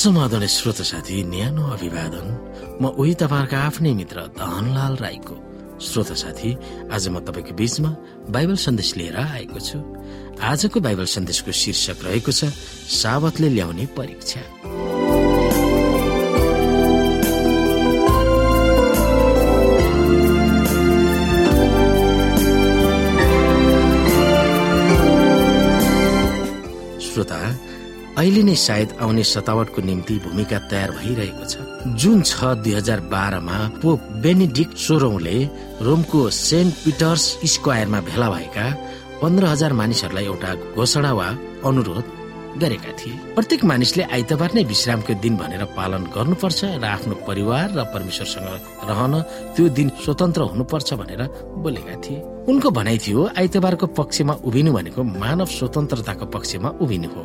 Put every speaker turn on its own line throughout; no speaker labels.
समाधान श्रोत साथी न्यानो अभिवादन। म उही तपाईँहरूका आफ्नै मित्र धनलाल राईको। श्रोत साथी आज म तपाईँको बीचमा बाइबल सन्देश लिएर आएको छु। आजको बाइबल सन्देशको शीर्षक रहेको छ सावतले ल्याउने परीक्षा। अहिले नै सायद आउने सतावटको निम्ति भूमिका तयार भइरहेको छ। जुन छ दुई हजार बाह्रमा पोप बेनिडिक्ट सोह्रौंले रोमको सेन्ट पिटर्स स्क्वायरमा भेला भएका पन्ध्र हजार मानिसहरूलाई एउटा घोषणा वा अनुरोध गरेका थिए। प्रत्येक मानिसले आइतबार नै विश्रामको दिन भनेर पालन गर्नुपर्छ र आफ्नो परिवार र परमेश्वरसँग रहन त्यो दिन स्वतन्त्र हुनुपर्छ भनेर बोलेका थिए। उनको भनाइ थियो आइतबारको पक्षमा उभिनु भनेको मानव स्वतन्त्रताको पक्षमा उभिनु हो।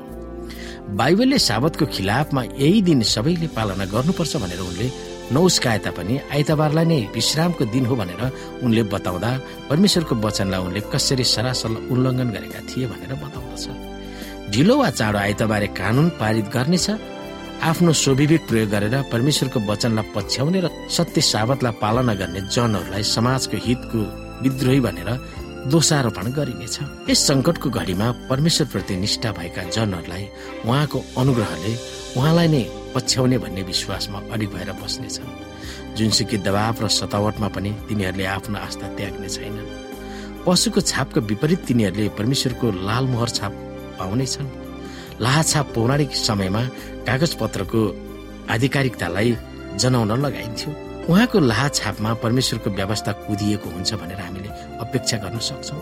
बाइबलले साबतको खिलाफमा यही दिन सबैले पालना गर्नुपर्छ भनेर उनले नउस्काए तापनि आइतबारलाई नै विश्रामको दिन हो भनेर उनले बताउँदा परमेश्वरको वचनलाई उनले कसरी सरासल उल्लङ्घन गरेका थिए भनेर बताउँदछ। ढिलो वा चाँडो आइतबारे कानून पारित गर्नेछ। आफ्नो स्वविवेक प्रयोग गरेर परमेश्वरको वचनलाई पछ्याउने र सत्य साबतलाई पालना गर्ने जनहरूलाई समाजको हितको विद्रोही भनेर दोषारोपण गरिनेछ। यस संकटको घडीमा परमेश्वर प्रति निष्ठा भएका जनहरूलाई उहाँको अनुग्रहले उहाँलाई नै पछ्याउने भन्ने विश्वासमा अडिग भएर बस्नेछन्। जुनसुकै दबाव र सतावटमा पनि तिनीहरूले आफ्नो आस्था त्याग्ने छैनन्। पशुको छापको विपरीत तिनीहरूले परमेश्वरको लाल मोहर छाप पाउनेछन्। लाहा छाप पौराणिक समयमा कागज पत्रको आधिकारिकतालाई जनाउन लगाइन्थ्यो। उहाँको लाहा छापमा परमेश्वरको व्यवस्था कुदिएको हुन्छ भनेर हामीले अपेक्षा गर्न सक्छौँ।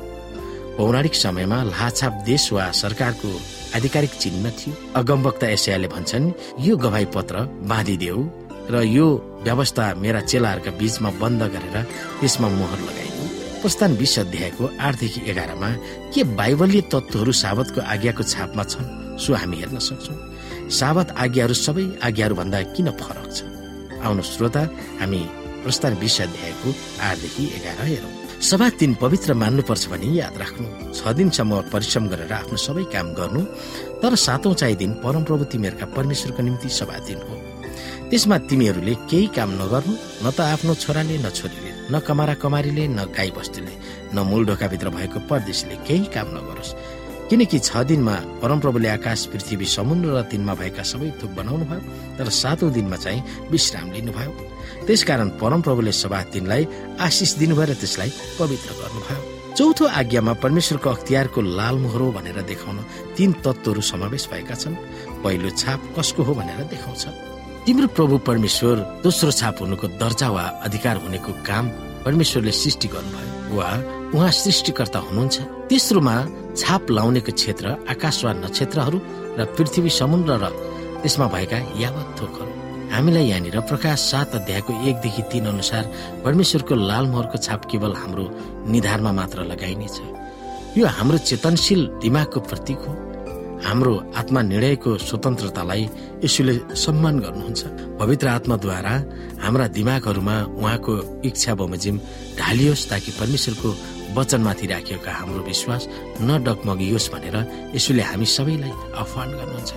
पौराणिक समयमा लाछाप देश वा सरकारको आधिकारिक चिन्ह थियो। अगमवक्ता एसियाले भन्छन् यो गवाई पत्र बाँधिदेऊ र यो व्यवस्था मेरा चेलाहरूका बीचमा बन्द गरेर त्यसमा मोहर लगाइदियो प्रस्थान बिस अध्यायको आठदेखि एघारमा के बाइबलीय तत्वहरू साबतको आज्ञाको छापमा छन्? सो हामी हेर्न सक्छौँ। साबत आज्ञाहरू सबै आज्ञाहरू भन्दा किन फरक छ? आउनु श्रोता हामी प्रस्थान बिस अध्यायको आठदेखि एघार हेरौँ। सभा दिन पवित्र मान्नुपर्छ भने याद राख्नु। छ दिनसम्म परिश्रम गरेर आफ्नो सबै काम गर्नु तर सातौं चाहिँ दिन परमप्रभु तिमीहरूका परमेश्वरको निम्ति सभा दिन हो। त्यसमा तिमीहरूले केही काम नगर्नु न त आफ्नो छोराले न छोरीले न कमारा कमारीले न गाई बस्तीले न मूल ढोकाभित्र भएको परदेशीले केही काम नगरोस्। किनकि छ दिनमा परमप्रभुले आकाश पृथ्वी समुद्र र तिनमा भएका सबै थोक बनाउनु भयो तर सातौं दिनमा चाहिँ विश्राम लिनुभयो। त्यसकारण परमप्रभुले सभा दिनलाई आशिष दिनुभयो र त्यसलाई पवित्र गर्नुभयो। चौथो आज्ञामा परमेश्वरको अख्तियारको लाल मोहरो भनेर देखाउन तीन तत्वहरू समावेश भएका छन्। पहिलो छाप कसको हो भनेर देखाउँछ। तिम्रो प्रभु परमेश्वर दोस्रो छाप हुनुको दर्जा वा अधिकार हुनेको काम परमेश्वरले सृष्टि गर्नुभयो वा उहाँ सृष्टिकर्ता हुनुहुन्छ। तेस्रोमा छाप लाउनेको क्षेत्र आकाश वा नक्षत्रहरू र पृथ्वी समुद्र र त्यसमा भएका यावत थोकहरू। हामीलाई यहाँनिर प्रकाश सात अध्यायको एकदेखि तीन अनुसार परमेश्वरको लाल मोहरको छाप केवल हाम्रो निधारमा मात्र लगाइनेछ। यो हाम्रो चेतनशील दिमागको प्रतीक हो। हाम्रो आत्मा निर्णयको स्वतन्त्रतालाई यसुले सम्मान गर्नुहुन्छ। पवित्र आत्माद्वारा हाम्रा दिमागहरूमा उहाँको इच्छा बमोजिम ढालियोस् ताकि परमेश्वरको वचनमाथि राखिएका हाम्रो विश्वास नडगमगियोस् भनेर यसुले हामी सबैलाई आह्वान गर्नुहुन्छ।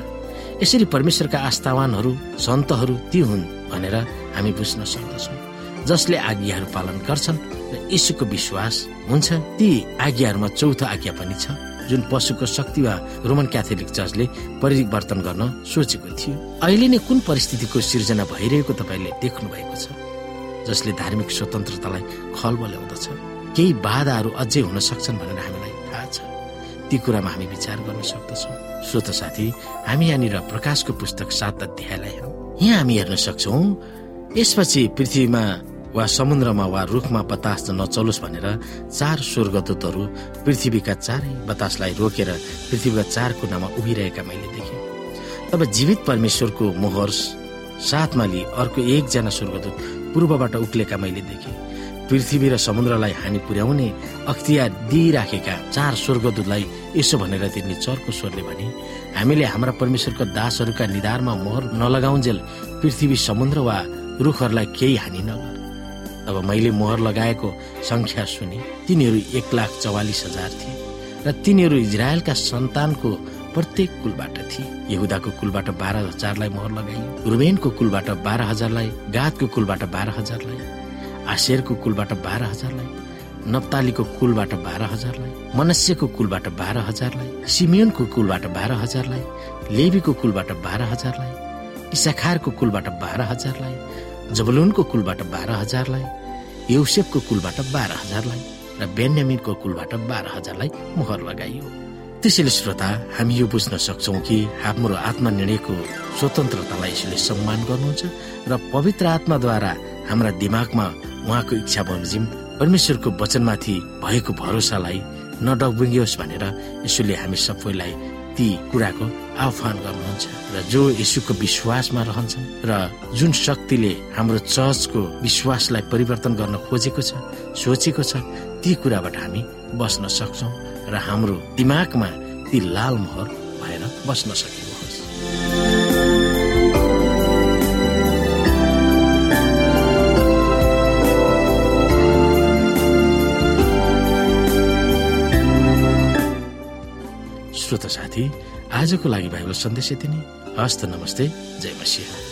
यसरी परमेश्वरका आस्थावानहरू सन्तहरू ती हुन् भनेर हामी बुझ्न सक्दछौँ। जसले आज्ञाहरू पालन गर्छन् र यीशुको विश्वास हुन्छ ती आज्ञाहरूमा चौथो आज्ञा पनि छ। जुन पशुको शक्ति वा रोमन क्याथोलिक चर्चले परिवर्तन गर्न सोचेको थियो। अहिले नै कुन परिस्थितिको सिर्जना भइरहेको तपाईँले देख्नु भएको छ जसले धार्मिक स्वतन्त्रतालाई खलबल ल्याउँदछ? केही बाधाहरू अझै हुन सक्छन् भनेर हामीलाई थाहा छ। ती कुरामा हामी विचार गर्न सक्दछौँ। श्रोत साथी हामी यहाँनिर प्रकाशको पुस्तक सात अध्यायलाई यहाँ हामी हेर्न सक्छौँ यसपछि पृथ्वीमा वा समुद्रमा वा रुखमा बतास नचलोस् भनेर चार स्वर्गदूतहरू पृथ्वीका चारै बतासलाई रोकेर पृथ्वीका चार कुनामा उभिरहेका मैले देखेँ। तब जीवित परमेश्वरको मोहर साथमा लिई अर्को एकजना स्वर्गदूत पूर्वबाट उक्लेका मैले देखेँ। पृथ्वी र समुद्रलाई हानि पुर्याउने अख्तियार दिइराखेका चार स्वर्गदूतलाई यसो भनेर तिनले चर्को स्वरले भने हामीले हाम्रा परमेश्वरका दासहरूका निधारमा मोहर नलगाउन्जेल पृथ्वी समुद्र वा रुखहरूलाई केही हानि नगर। तब मैले मोहर लगाएको संख्या सुने। तिनीहरू एक लाख चौवालिस हजार थिए र तिनीहरू इजरायलका सन्तानको प्रत्येक कुलबाट थिए। यहुदाको कुलबाट बाह्र हजारलाई मोहर लगाइयो। रुबेनको कुलबाट बाह्र हजारलाई गातको कुलबाट बाह्र हजारलाई आशेरको कुलबाट बाह्र हजारलाई नप्तालीको कुलबाट बाह्र हजारलाई मनस्यको कुलबाट बाह्र हजारलाई सिमियनको कुलबाट बाह्र हजारलाई लेबीको कुलबाट बाह्र हजारलाई इसाखारको कुलबाट बाह्र हजारलाई जबलुनको कुलबाट बाह्र हजारलाई युसेफको कुलबाट बाह्र हजारलाई र बेन्यामिनको कुलबाट बाह्र हजारलाई मोहर लगाइयो। त्यसैले श्रोता हामी यो बुझ्न सक्छौ कि हाम्रो आत्मनिर्णयको स्वतन्त्रतालाई यसले सम्मान गर्नुहुन्छ र पवित्र आत्माद्वारा हाम्रा दिमागमा उहाँको इच्छा बमोजिम परमेश्वरको वचनमाथि भएको भरोसालाई नडबुङ्गियोस् भनेर यसोले हामी सबैलाई ती कुराको आह्वान गर्नुहुन्छ र जो यसुको विश्वासमा रहन्छन् र जुन शक्तिले हाम्रो चर्चको विश्वासलाई परिवर्तन गर्न खोजेको छ सोचेको छ ती कुराबाट हामी बस्न सक्छौँ र हाम्रो दिमागमा ती लाल मोहर भएर बस्न सकेको होस्। साथी। आजको लागि बाइबल सन्देश यति नै। हस्त नमस्ते। जय मसिंह।